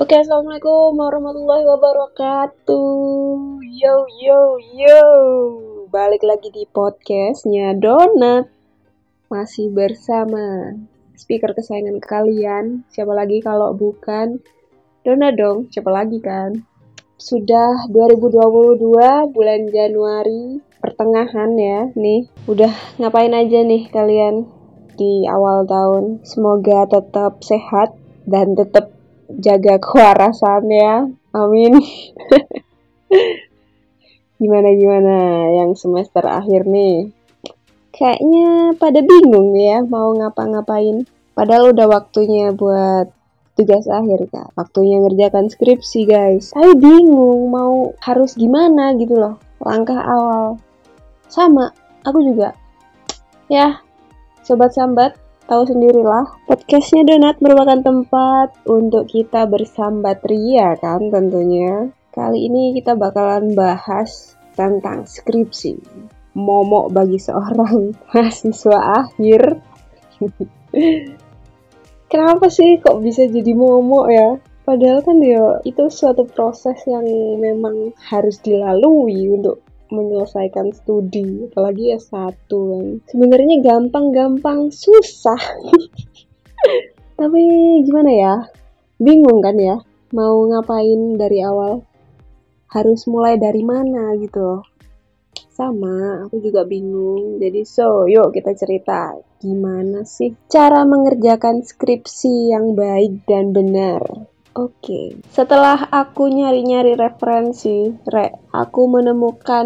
Oke, assalamualaikum warahmatullahi wabarakatuh. Yo yo yo, balik lagi di podcastnya Donat. Masih bersama speaker kesayangan kalian. Siapa lagi kalau bukan Donat dong? Siapa lagi kan? Sudah 2022 bulan Januari pertengahan ya nih. Udah ngapain aja nih kalian di awal tahun? Semoga tetap sehat dan tetap jaga kewarasannya. Amin. gimana gimana yang semester akhir nih? Kayaknya pada bingung ya mau ngapa-ngapain. Padahal udah waktunya buat tugas akhir kak. Waktunya ngerjakan skripsi guys. Tapi bingung mau harus gimana gitu loh. Langkah awal. Sama, aku juga. Ya, sobat sambat, tahu sendirilah, podcastnya Donat merupakan tempat untuk kita bersambat ria kan tentunya. Kali ini kita bakalan bahas tentang skripsi. Momok bagi seorang mahasiswa akhir. Kenapa sih kok bisa jadi momok ya? Padahal kan ya itu suatu proses yang memang harus dilalui untuk menyelesaikan studi apalagi ya satu kan. Sebenarnya gampang-gampang susah. Tapi gimana ya? Bingung kan ya mau ngapain dari awal? Harus mulai dari mana gitu? Sama aku juga bingung. Jadi so yuk kita cerita. Gimana sih cara mengerjakan skripsi yang baik dan benar Oke, setelah aku nyari-nyari referensi, re, aku menemukan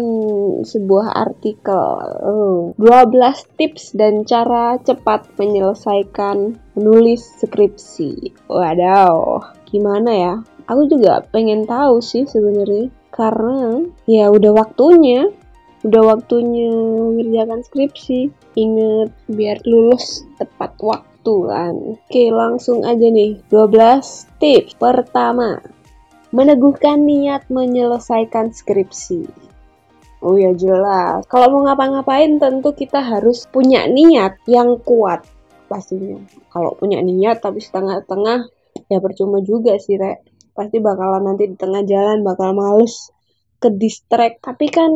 sebuah artikel uh, 12 tips dan cara cepat menyelesaikan menulis skripsi. Wadaw, gimana ya? Aku juga pengen tahu sih sebenarnya karena ya udah waktunya udah waktunya mengerjakan skripsi. Ingat biar lulus tepat waktu kan. Oke, langsung aja nih. 12 tips. Pertama, meneguhkan niat menyelesaikan skripsi. Oh ya jelas. Kalau mau ngapa-ngapain tentu kita harus punya niat yang kuat pastinya. Kalau punya niat tapi setengah-setengah ya percuma juga sih, Rek. Pasti bakalan nanti di tengah jalan bakal males ke distract. Tapi kan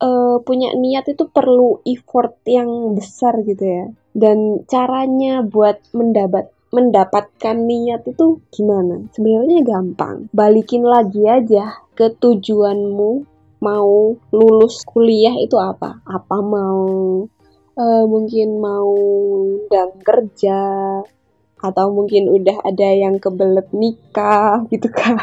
uh, punya niat itu perlu effort yang besar gitu ya dan caranya buat mendapat mendapatkan niat itu gimana? Sebenarnya gampang. Balikin lagi aja ke tujuanmu mau lulus kuliah itu apa? Apa mau uh, mungkin mau dan kerja atau mungkin udah ada yang kebelet nikah gitu kan?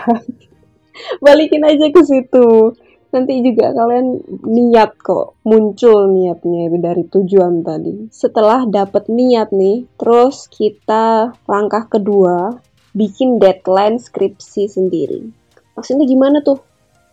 Balikin aja ke situ nanti juga kalian niat kok muncul niatnya dari tujuan tadi. Setelah dapat niat nih terus kita langkah kedua bikin deadline skripsi sendiri. Maksudnya gimana tuh?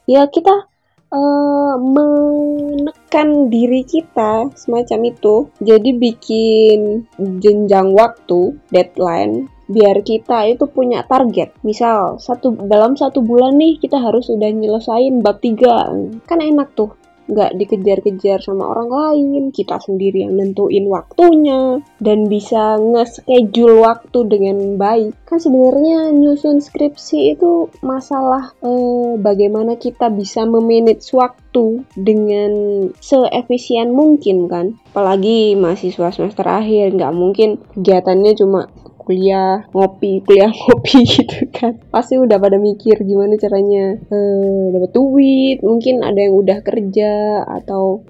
Ya kita uh, menekan diri kita semacam itu. Jadi bikin jenjang waktu deadline biar kita itu punya target. Misal satu dalam satu bulan nih kita harus sudah nyelesain bab tiga, kan enak tuh nggak dikejar-kejar sama orang lain, kita sendiri yang nentuin waktunya dan bisa nge-schedule waktu dengan baik. Kan sebenarnya nyusun skripsi itu masalah eh, bagaimana kita bisa memanage waktu dengan seefisien mungkin kan. Apalagi mahasiswa semester akhir nggak mungkin kegiatannya cuma kuliah ngopi kuliah ngopi gitu kan. Pasti udah pada mikir gimana caranya eh, dapat duit mungkin ada yang udah kerja atau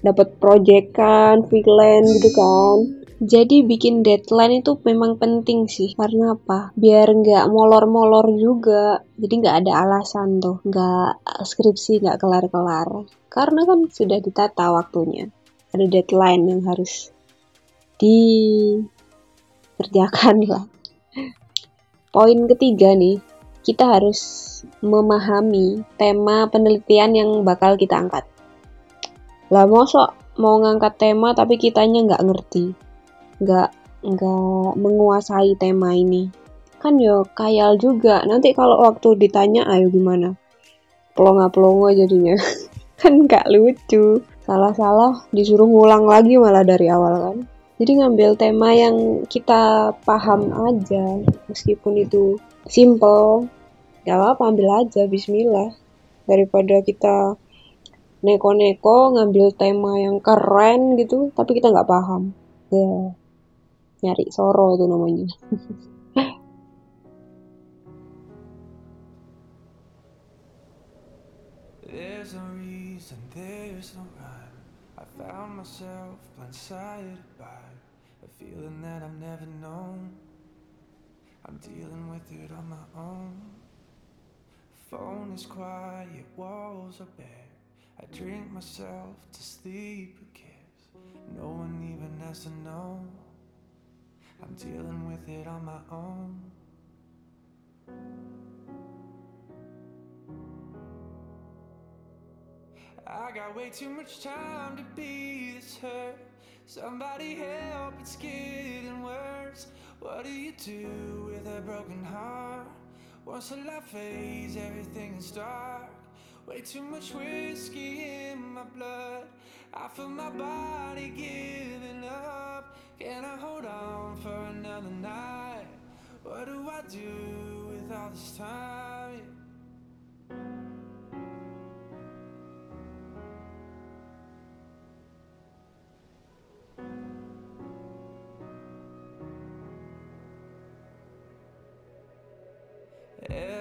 dapat proyekan freelance gitu kan. Jadi bikin deadline itu memang penting sih. Karena apa? Biar nggak molor-molor juga. Jadi nggak ada alasan tuh. Nggak skripsi nggak kelar-kelar. Karena kan sudah ditata waktunya. Ada deadline yang harus di kerjakan lah. Poin ketiga nih, kita harus memahami tema penelitian yang bakal kita angkat. Lah mosok mau ngangkat tema tapi kitanya nggak ngerti, nggak nggak menguasai tema ini. Kan yo kayal juga. Nanti kalau waktu ditanya ayo gimana? Pelongo-pelongo jadinya. kan nggak lucu. Salah-salah disuruh ngulang lagi malah dari awal kan jadi ngambil tema yang kita paham aja meskipun itu simple. Gak apa-apa ambil aja Bismillah. Daripada kita neko-neko ngambil tema yang keren gitu tapi kita nggak paham. Ya nyari soro tuh namanya. There's no reason, there's no rhyme. I found myself blindsided feeling that I've never known. I'm dealing with it on my own. Phone is quiet, walls are bare. I drink myself to sleep, who cares? No one even has to know. I'm dealing with it on my own. I got way too much time to be this hurt. Somebody help, it's getting worse. What do you do with a broken heart? Once the light fades, everything is dark. Way too much whiskey in my blood. I feel my body giving up. Can I hold on for another night? What do I do with all this time?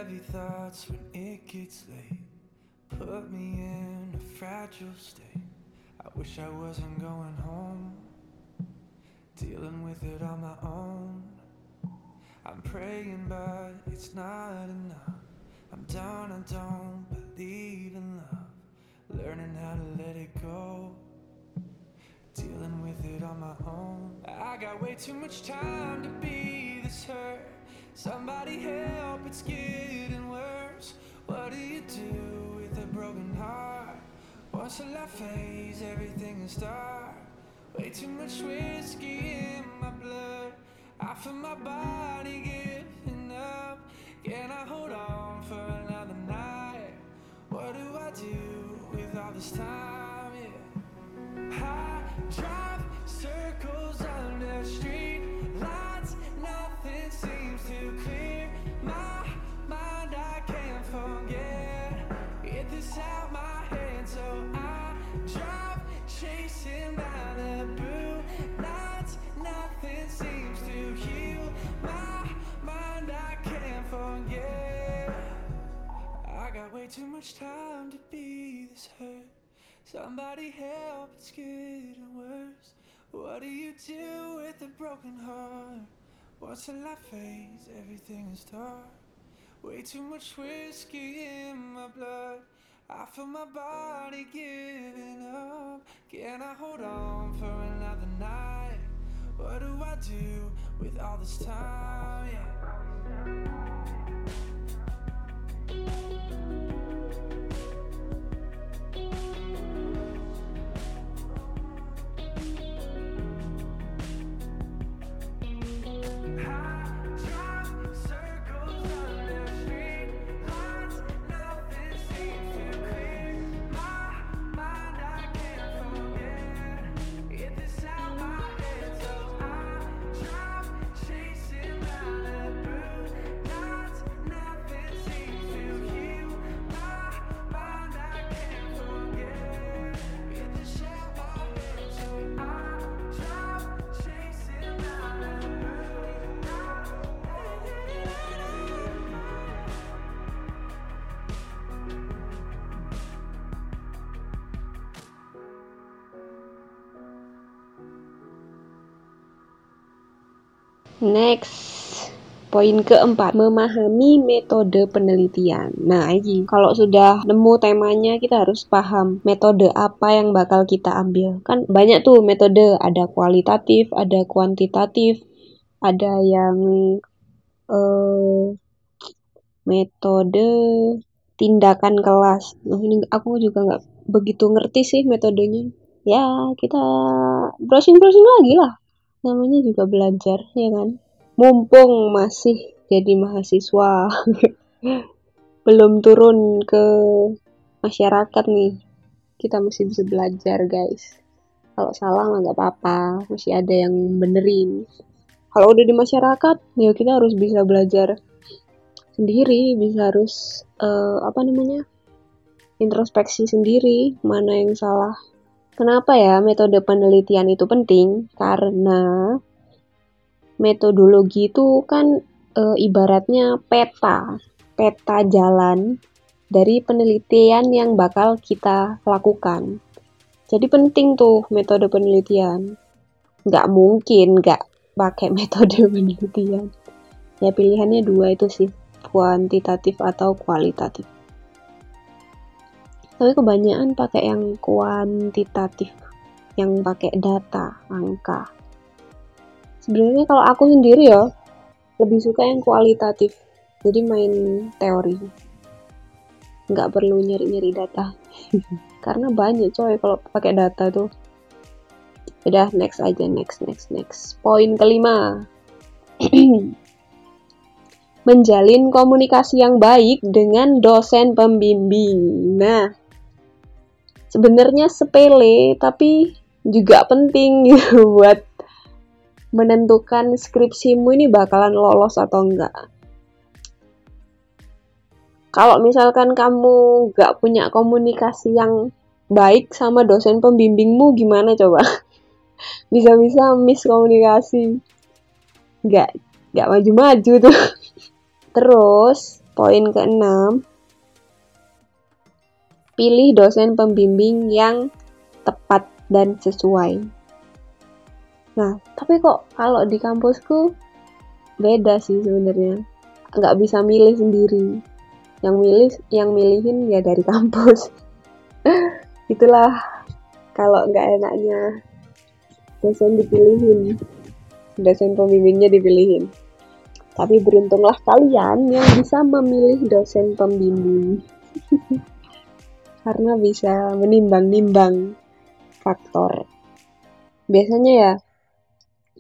Heavy thoughts when it gets late. Put me in a fragile state. I wish I wasn't going home. Dealing with it on my own. I'm praying but it's not enough. I'm down, I don't believe in love. Learning how to let it go. Dealing with it on my own. I got way too much time to be this hurt Somebody help, it's getting worse. What do you do with a broken heart? Once the light fades, everything is dark. Way too much whiskey in my blood. I feel my body giving up. Can I hold on for another night? What do I do with all this time? Yeah. I drive circles on the street nothing seems to clear my mind. I can't forget. Get this out my head, so I drive chasing Malibu nights. Nothing seems to heal my mind. I can't forget. I got way too much time to be this hurt. Somebody help, it's getting worse. What do you do with a broken heart? What's the light phase? Everything is dark. Way too much whiskey in my blood. I feel my body giving up. Can I hold on for another night? What do I do with all this time? Yeah. Next, poin keempat, memahami metode penelitian. Nah, ini kalau sudah nemu temanya, kita harus paham metode apa yang bakal kita ambil. Kan banyak tuh metode, ada kualitatif, ada kuantitatif, ada yang uh, metode tindakan kelas. Nah, ini aku juga nggak begitu ngerti sih metodenya. Ya, kita browsing-browsing lagi lah namanya juga belajar ya kan? Mumpung masih jadi mahasiswa. Belum turun ke masyarakat nih. Kita masih bisa belajar guys. Kalau salah nggak apa-apa. Masih ada yang benerin. Kalau udah di masyarakat ya kita harus bisa belajar sendiri. Bisa harus uh, apa namanya? Introspeksi sendiri mana yang salah kenapa ya metode penelitian itu penting? Karena metodologi itu kan uh, ibaratnya peta peta jalan dari penelitian yang bakal kita lakukan. Jadi penting tuh metode penelitian. Nggak mungkin nggak pakai metode penelitian. Ya pilihannya dua itu sih kuantitatif atau kualitatif tapi kebanyakan pakai yang kuantitatif yang pakai data angka. Sebenarnya kalau aku sendiri ya lebih suka yang kualitatif. Jadi main teori. Nggak perlu nyari-nyari data. Karena banyak coy kalau pakai data tuh. Udah next aja next next next. Poin kelima. Menjalin komunikasi yang baik dengan dosen pembimbing. Nah sebenarnya sepele tapi juga penting gitu buat menentukan skripsimu ini bakalan lolos atau enggak. Kalau misalkan kamu nggak punya komunikasi yang baik sama dosen pembimbingmu gimana coba? Bisa-bisa miskomunikasi nggak nggak maju-maju tuh. Terus poin keenam pilih dosen pembimbing yang tepat dan sesuai. Nah tapi kok kalau di kampusku beda sih sebenarnya. Nggak bisa milih sendiri. Yang milih yang milihin ya dari kampus. Itulah kalau nggak enaknya dosen dipilihin. Dosen pembimbingnya dipilihin. Tapi beruntunglah kalian yang bisa memilih dosen pembimbing karena bisa menimbang-nimbang faktor. Biasanya ya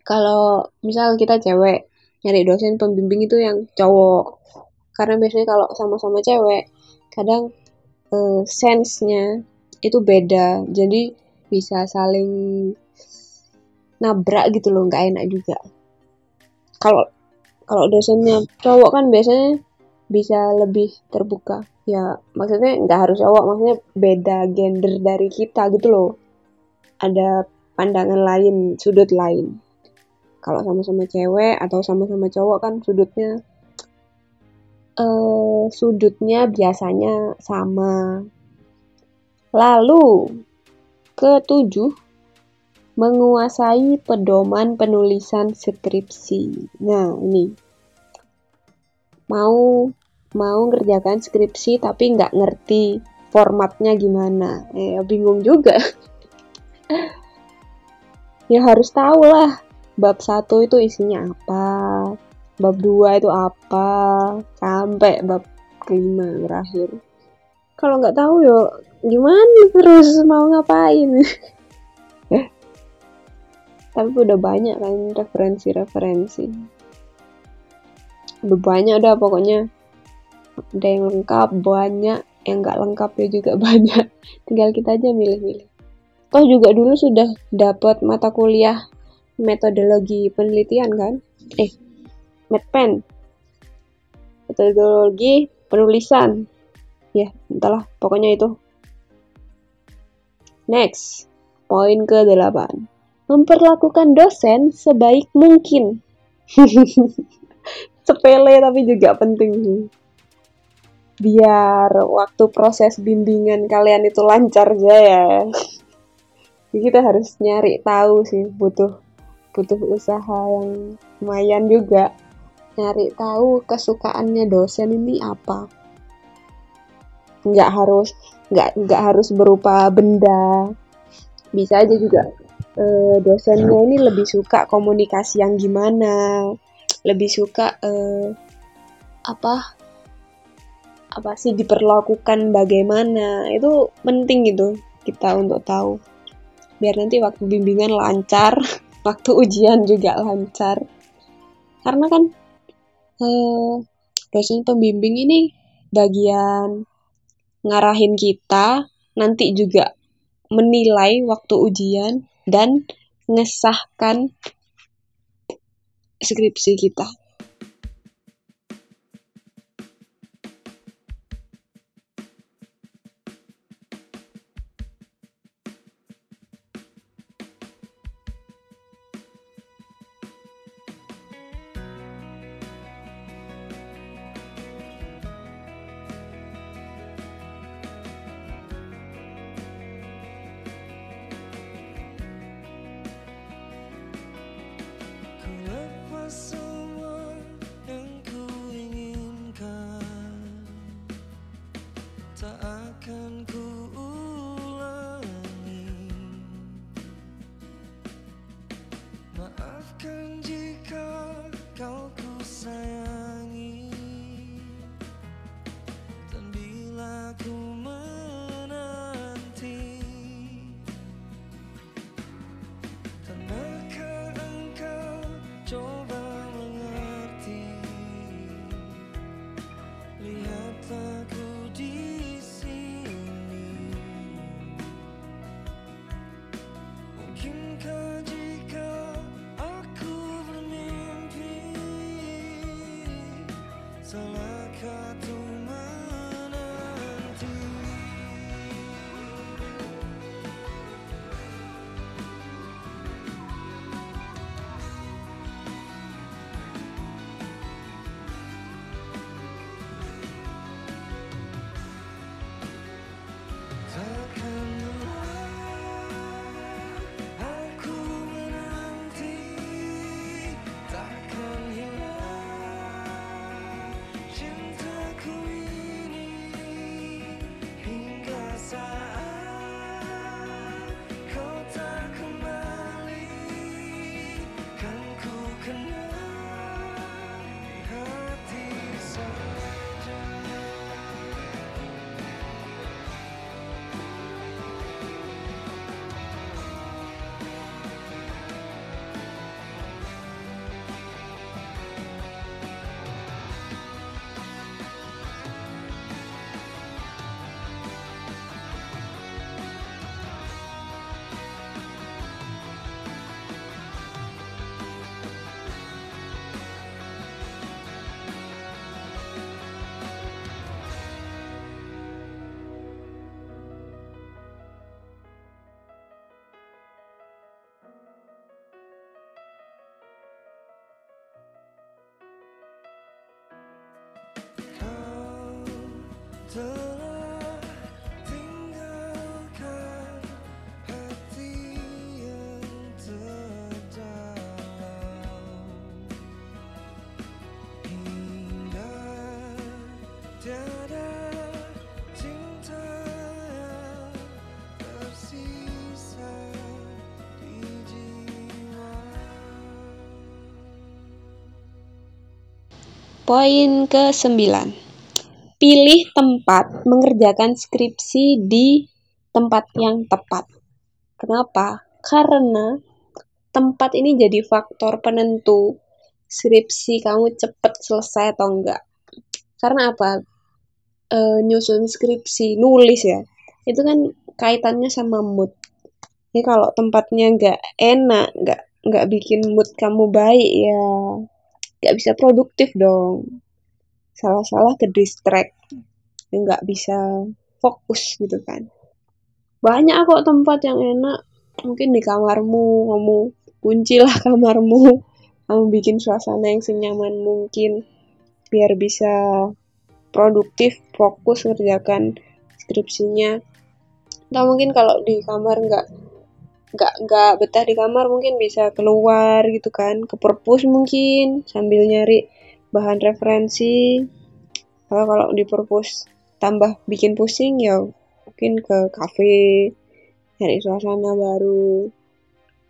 kalau misal kita cewek nyari dosen pembimbing itu yang cowok. Karena biasanya kalau sama-sama cewek kadang uh, sense-nya itu beda. Jadi bisa saling nabrak gitu loh nggak enak juga. Kalau kalau dosennya cowok kan biasanya bisa lebih terbuka. Ya maksudnya nggak harus cowok maksudnya beda gender dari kita gitu loh. Ada pandangan lain sudut lain. Kalau sama-sama cewek atau sama-sama cowok kan sudutnya uh, sudutnya biasanya sama. Lalu ketujuh menguasai pedoman penulisan skripsi. Nah, ini. Mau mau ngerjakan skripsi tapi nggak ngerti formatnya gimana. Eh, bingung juga. ya harus tahu lah bab satu itu isinya apa, bab dua itu apa, sampai bab kelima berakhir. Kalau nggak tahu yo gimana terus mau ngapain? tapi udah banyak kan referensi-referensi udah banyak udah pokoknya ada yang lengkap banyak. Yang nggak lengkapnya juga banyak. Tinggal kita aja milih-milih. Toh juga dulu sudah dapat mata kuliah metodologi penelitian kan? Eh medpen metodologi penulisan. Ya entahlah. Pokoknya itu. Next. Poin ke 8 memperlakukan dosen sebaik mungkin. Sepele tapi juga penting Biar waktu proses bimbingan kalian itu lancar aja ya. Jadi kita harus nyari tahu sih, butuh butuh usaha yang lumayan juga. Nyari tahu kesukaannya dosen ini apa. Nggak harus nggak nggak harus berupa benda. Bisa aja juga uh, dosennya ini lebih suka komunikasi yang gimana, lebih suka uh, apa apa sih diperlakukan bagaimana itu penting gitu kita untuk tahu biar nanti waktu bimbingan lancar waktu ujian juga lancar karena kan uh, dosen pembimbing ini bagian ngarahin kita nanti juga menilai waktu ujian dan mengesahkan skripsi kita. canoe Poin ke-9. Pilih tempat mengerjakan skripsi di tempat yang tepat. Kenapa? Karena tempat ini jadi faktor penentu skripsi kamu cepat selesai atau enggak. Karena apa? E, nyusun skripsi, nulis ya. Itu kan kaitannya sama mood. Jadi kalau tempatnya enggak enak, enggak enggak bikin mood kamu baik ya nggak bisa produktif dong salah-salah ke distract nggak bisa fokus gitu kan. Banyak kok tempat yang enak mungkin di kamarmu kamu kuncilah kamarmu kamu bikin suasana yang senyaman mungkin biar bisa produktif fokus ngerjakan skripsinya. Atau mungkin kalau di kamar nggak nggak nggak betah di kamar mungkin bisa keluar gitu kan ke perpus mungkin sambil nyari bahan referensi. Kalau kalau di perpus tambah bikin pusing ya mungkin ke kafe nyari suasana baru.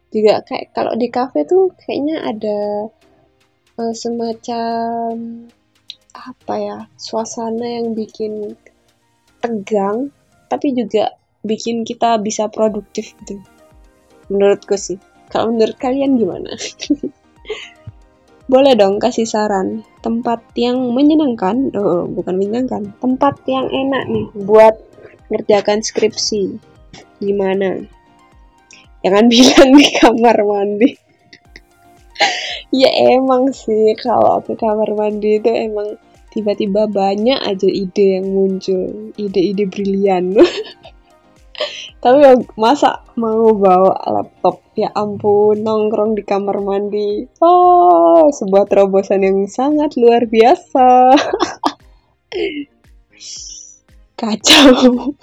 Juga kayak kalau di kafe tuh kayaknya ada uh, semacam apa ya suasana yang bikin tegang tapi juga bikin kita bisa produktif gitu. Menurutku sih. Kalau menurut kalian gimana Boleh dong kasih saran tempat yang menyenangkan, oh bukan menyenangkan, tempat yang enak nih buat ngerjakan skripsi. Gimana? Jangan bilang di kamar mandi. ya emang sih kalau ke kamar mandi itu emang tiba-tiba banyak aja ide yang muncul, ide-ide brilian. tapi ya masa mau bawa laptop? Ya ampun nongkrong di kamar mandi. Oh sebuah terobosan yang sangat luar biasa. Kacau.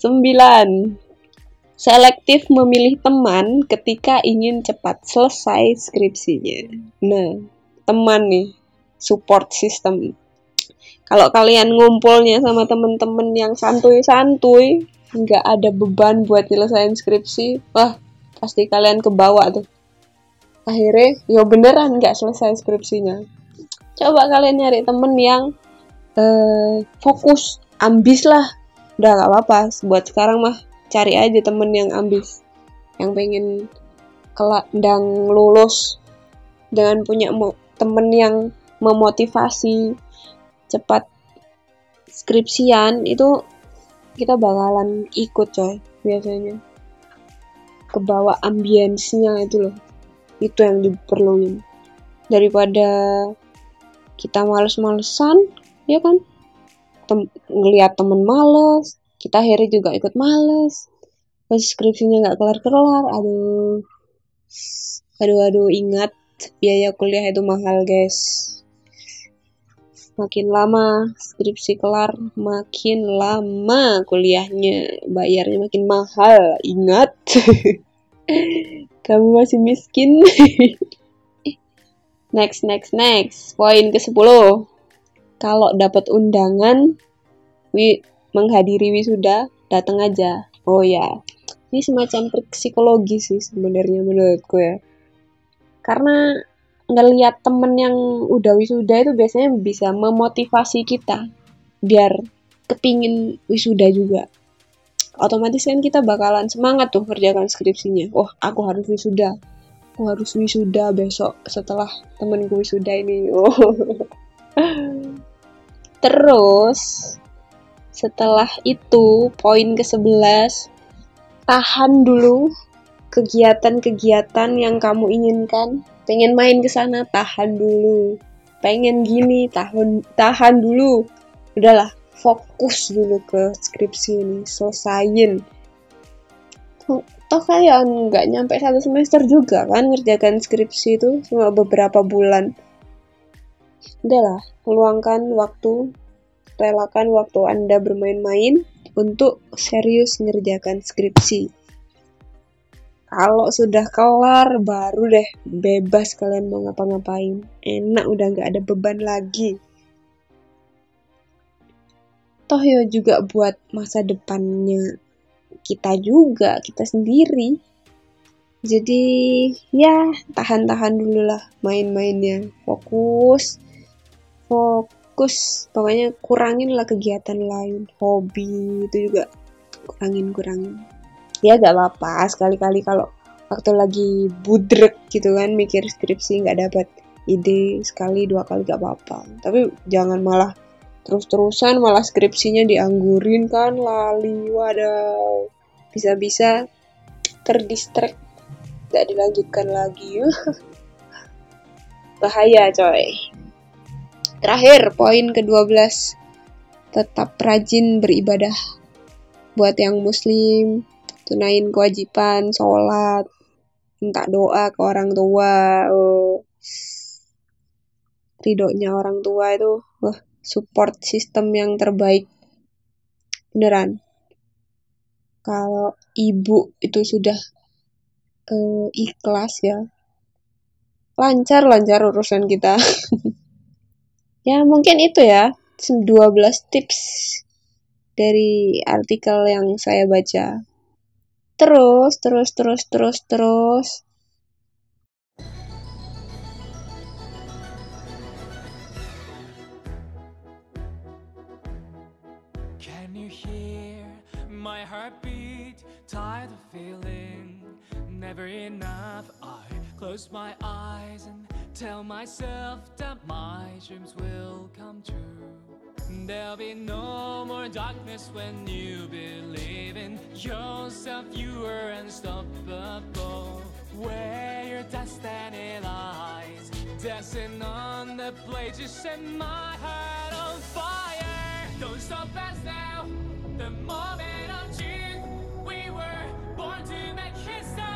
Sembilan. Selektif memilih teman ketika ingin cepat selesai skripsinya. Nah teman nih support system kalau kalian ngumpulnya sama temen-temen yang santuy-santuy nggak ada beban buat nyelesain skripsi wah pasti kalian kebawa tuh. Akhirnya ya beneran nggak selesai skripsinya. Coba kalian nyari temen yang uh, fokus ambis lah. Udah gak apa-apa buat sekarang mah cari aja temen yang ambis. Yang pengen kelak dan lulus dengan punya temen yang memotivasi cepat skripsian itu kita bakalan ikut coy biasanya. Ke bawah ambiensnya itu loh. Itu yang diperluin. Daripada kita males-malesan ya kan? Tem ngelihat temen males kita akhirnya juga ikut males. Terus skripsinya nggak kelar-kelar aduh. Aduh aduh ingat biaya kuliah itu mahal guys makin lama skripsi kelar makin lama kuliahnya. Bayarnya makin mahal ingat. Kamu masih miskin. Next next next. Poin ke 10 kalau dapat undangan wi menghadiri wisuda datang aja. Oh ya ini semacam psikologi sih sebenarnya menurutku ya. Karena ngelihat temen yang udah wisuda itu biasanya bisa memotivasi kita biar kepingin wisuda juga. Otomatis kan kita bakalan semangat tuh kerjakan skripsinya. Wah aku harus wisuda. Aku harus wisuda besok setelah temenku wisuda ini. Oh. Terus setelah itu poin ke 11 tahan dulu kegiatan-kegiatan yang kamu inginkan pengen main ke sana tahan dulu. Pengen gini tahan tahan dulu. Udahlah fokus dulu ke skripsi ini selesaiin toh kalian nggak nyampe satu semester juga kan ngerjakan skripsi itu cuma beberapa bulan. Udahlah luangkan waktu relakan waktu anda bermain-main untuk serius ngerjakan skripsi kalau sudah kelar baru deh bebas kalian mau ngapa-ngapain. Enak udah nggak ada beban lagi. Toh ya juga buat masa depannya kita juga kita sendiri. Jadi ya tahan-tahan dulu lah main-mainnya fokus fokus. Pokoknya kurangin lah kegiatan lain hobi itu juga. Kurangin kurangin ya gak apa-apa sekali-kali kalau waktu lagi budrek gitu kan mikir skripsi nggak dapat ide sekali dua kali gak apa-apa. Tapi jangan malah terus-terusan malah skripsinya dianggurin kan lali waduh bisa-bisa terdistract gak dilanjutkan lagi. Bahaya coy. Terakhir poin ke-12 tetap rajin beribadah. Buat yang muslim tunain kewajiban sholat minta doa ke orang tua oh. ridhonya orang tua itu wah support sistem yang terbaik. Beneran. Kalau ibu itu sudah uh, ikhlas ya lancar lancar urusan kita. Ya mungkin itu ya 12 tips dari artikel yang saya baca terus terus terus terus terus Can you hear my heartbeat? Tired of feeling never enough. I close my eyes and tell myself that my dreams will come true. There'll be no more darkness when you believe in yourself. You are unstoppable. Where your destiny lies, dancing on the blade, you set my heart on fire. Don't stop us now. The moment of truth, we were born to make history.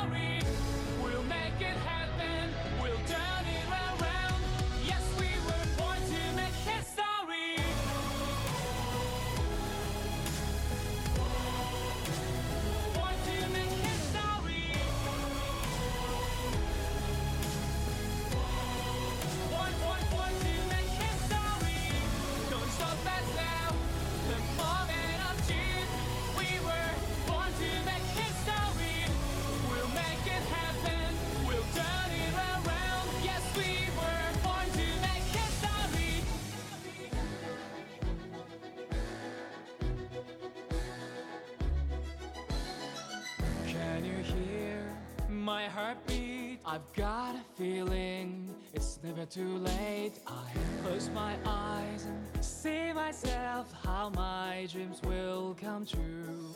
My heartbeat? I've got a feeling it's never too late. I close my eyes and see myself how my dreams will come true.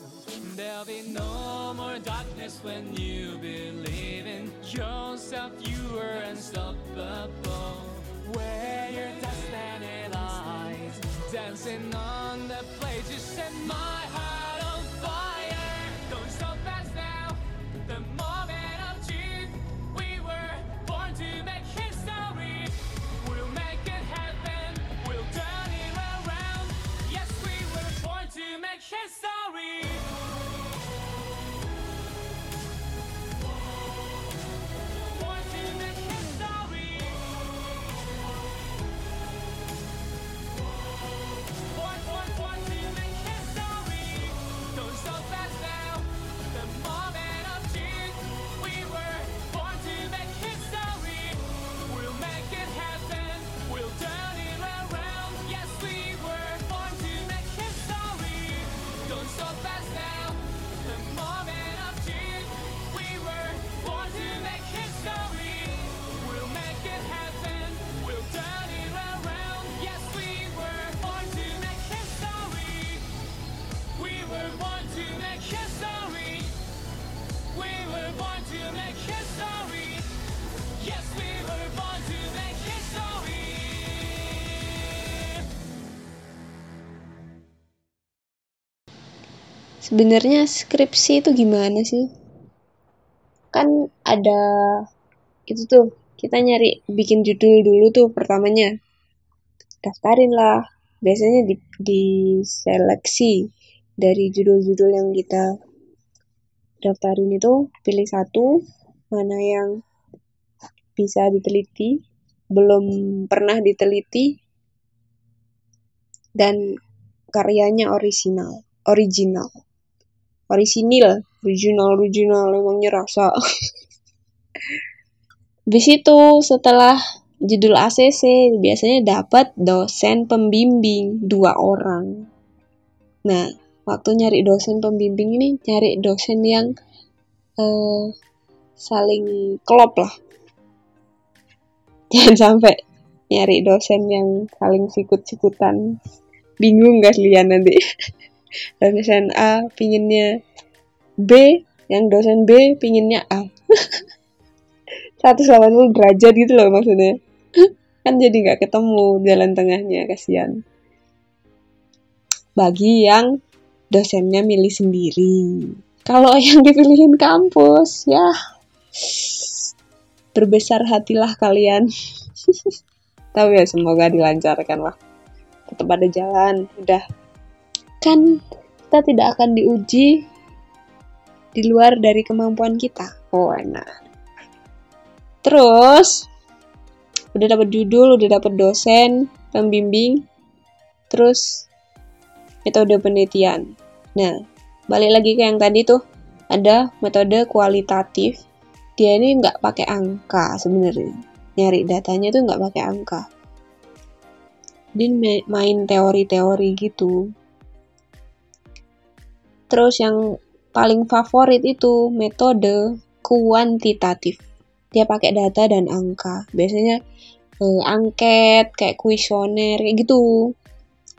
There'll be no more darkness when you believe in yourself. You are unstoppable. Where your destiny lies, dancing on the. You set my sorry. Sebenarnya skripsi itu gimana sih? Kan ada itu tuh kita nyari bikin judul dulu tuh pertamanya. Daftarin lah. Biasanya di, diseleksi dari judul-judul yang kita daftarin itu pilih satu mana yang bisa diteliti, belum pernah diteliti dan karyanya original, original orisinil original original emangnya rasa Habis itu setelah judul ACC biasanya dapat dosen pembimbing dua orang. Nah, waktu nyari dosen pembimbing ini cari dosen yang eh, saling klop lah. Jangan sampai nyari dosen yang saling sikut-sikutan. Bingung gak kalian nanti? dosen A pinginnya B, yang dosen B pinginnya A. 180 derajat gitu loh maksudnya. kan jadi nggak ketemu jalan tengahnya, kasihan. Bagi yang dosennya milih sendiri. Kalau yang dipilihin kampus, ya berbesar hatilah kalian. Tapi ya semoga dilancarkan lah. Tetap ada jalan, udah. Kan kita tidak akan diuji di luar dari kemampuan kita. Oh, enak. Terus udah dapat judul, udah dapat dosen, pembimbing, terus metode penelitian. Nah, balik lagi ke yang tadi tuh, ada metode kualitatif. Dia ini nggak pakai angka sebenarnya. Nyari datanya tuh nggak pakai angka. Dia main teori-teori gitu. Terus yang paling favorit itu metode kuantitatif. Dia pakai data dan angka. Biasanya eh, angket, kayak kuesioner, kayak gitu.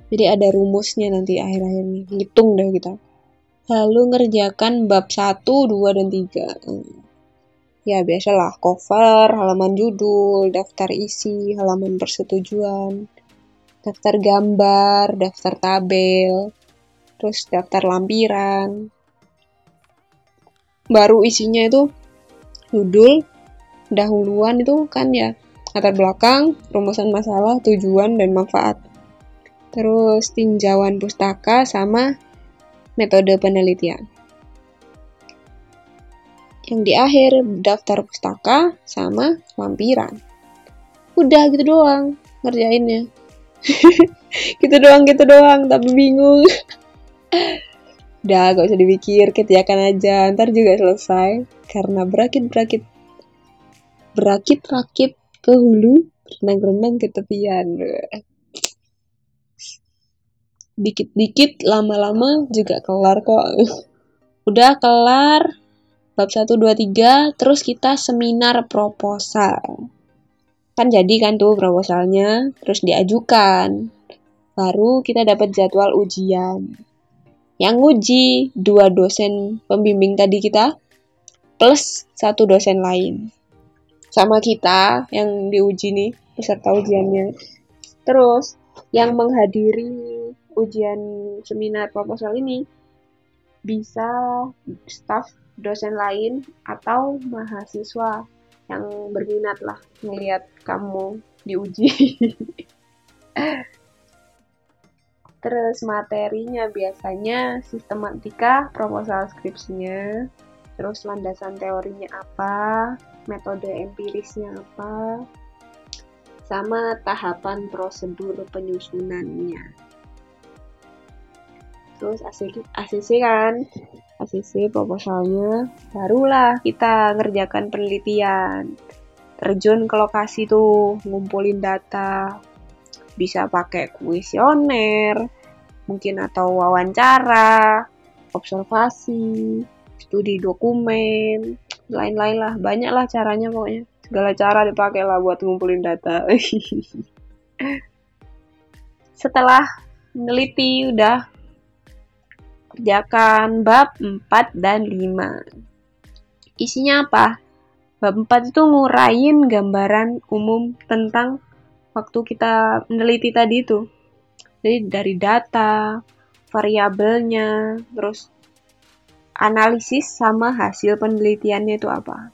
Jadi ada rumusnya nanti akhir-akhirnya. Hitung deh kita. Lalu ngerjakan bab 1, 2, dan 3. Ya biasalah, cover, halaman judul, daftar isi, halaman persetujuan, daftar gambar, daftar tabel, terus daftar lampiran. Baru isinya itu judul, dahuluan itu kan ya latar belakang, rumusan masalah, tujuan, dan manfaat. Terus tinjauan pustaka sama metode penelitian. Yang di akhir daftar pustaka sama lampiran. Udah gitu doang ngerjainnya. gitu doang, gitu doang, tapi bingung. Udah, gak usah dipikir, kerjakan aja, ntar juga selesai. Karena berakit-berakit, berakit-rakit ke hulu, renang-renang ke tepian. Dikit-dikit, lama-lama juga kelar kok. Udah kelar, bab 1, 2, 3, terus kita seminar proposal. Kan jadi kan tuh proposalnya, terus diajukan. Baru kita dapat jadwal ujian. Yang nguji dua dosen pembimbing tadi kita, plus satu dosen lain. Sama kita yang diuji nih, peserta ujiannya. Terus, yang menghadiri ujian seminar proposal ini bisa staff dosen lain atau mahasiswa yang berminat lah melihat kamu diuji. Terus materinya biasanya sistematika proposal skripsinya, terus landasan teorinya apa, metode empirisnya apa, sama tahapan prosedur penyusunannya. Terus ACC kan, ACC proposalnya, barulah kita ngerjakan penelitian. Terjun ke lokasi tuh, ngumpulin data, bisa pakai kuesioner, mungkin atau wawancara, observasi, studi dokumen, lain-lain lah, banyak lah caranya pokoknya. Segala cara dipakai lah buat ngumpulin data. Setelah meneliti udah kerjakan bab 4 dan 5. Isinya apa? Bab 4 itu ngurain gambaran umum tentang waktu kita meneliti tadi itu. Jadi dari data, variabelnya, terus analisis sama hasil penelitiannya itu apa.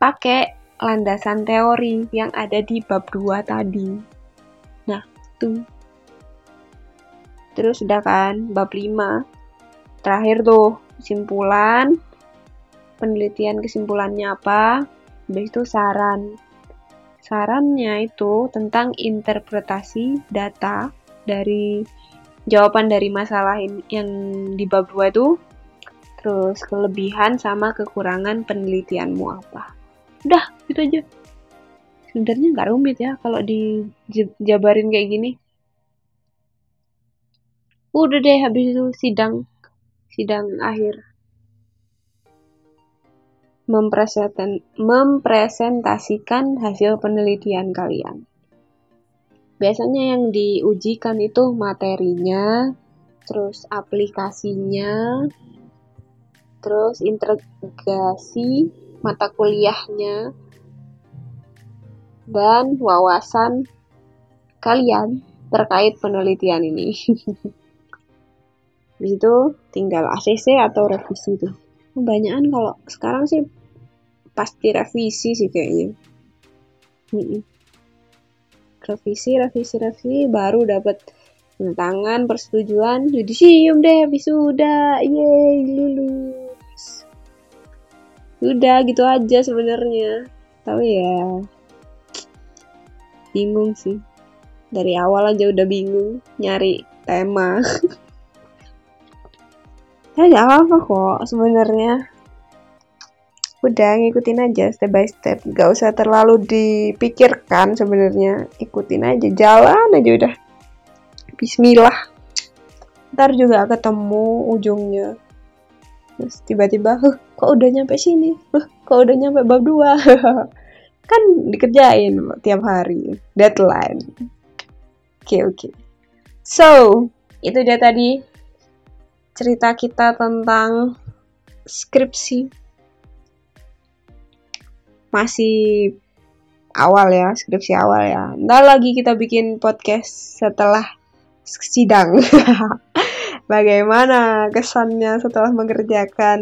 Pakai landasan teori yang ada di bab 2 tadi. Nah, tuh. Terus udah kan, bab 5. Terakhir tuh, kesimpulan. Penelitian kesimpulannya apa? Habis itu saran. Sarannya itu tentang interpretasi data dari jawaban dari masalah yang di bab 2 itu terus kelebihan sama kekurangan penelitianmu apa. Udah gitu aja. Sebenarnya nggak rumit ya kalau dijabarin kayak gini. Udah deh habis itu sidang sidang akhir mempresentasikan hasil penelitian kalian. Biasanya yang diujikan itu materinya, terus aplikasinya, terus integrasi mata kuliahnya, dan wawasan kalian terkait penelitian ini. Di situ tinggal ACC atau revisi tuh. Kebanyakan kalau sekarang sih pasti revisi sih kayaknya. Revisi revisi revisi baru dapat tangan persetujuan yudisium deh sudah yeay lulus. Udah gitu aja sebenarnya. Tapi ya? Bingung sih. Dari awal aja udah bingung nyari tema ya nggak apa-apa kok sebenarnya. Udah ngikutin aja step by step. Gak usah terlalu dipikirkan sebenarnya. Ikutin aja jalan aja udah. Bismillah. Ntar juga ketemu ujungnya. Terus tiba-tiba huh, kok udah nyampe sini? Huh, kok udah nyampe bab dua? Kan dikerjain tiap hari deadline. Oke okay, oke. Okay. so itu dia tadi cerita kita tentang skripsi masih awal ya, skripsi awal ya. Ntar lagi kita bikin podcast setelah sidang. Bagaimana kesannya setelah mengerjakan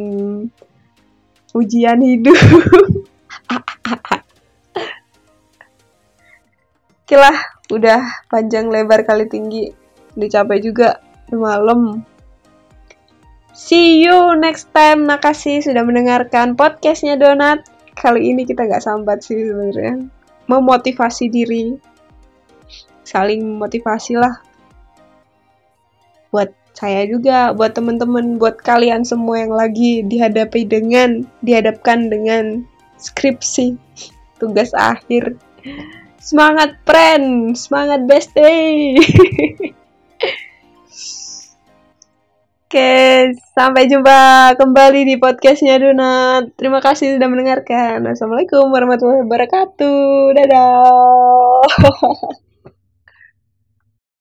ujian hidup? Oke lah, udah panjang lebar kali tinggi. Udah capek juga, malam. See you next time. Makasih sudah mendengarkan podcastnya Donat. Kali ini kita nggak sambat sih sebenarnya. Memotivasi diri. Saling memotivasi lah. Buat saya juga buat teman-teman buat kalian semua yang lagi dihadapi dengan dihadapkan dengan skripsi. Tugas akhir. Semangat friend semangat best Oke, sampai jumpa kembali di podcastnya Donat. Terima kasih sudah mendengarkan. Assalamualaikum warahmatullahi wabarakatuh. Dadah.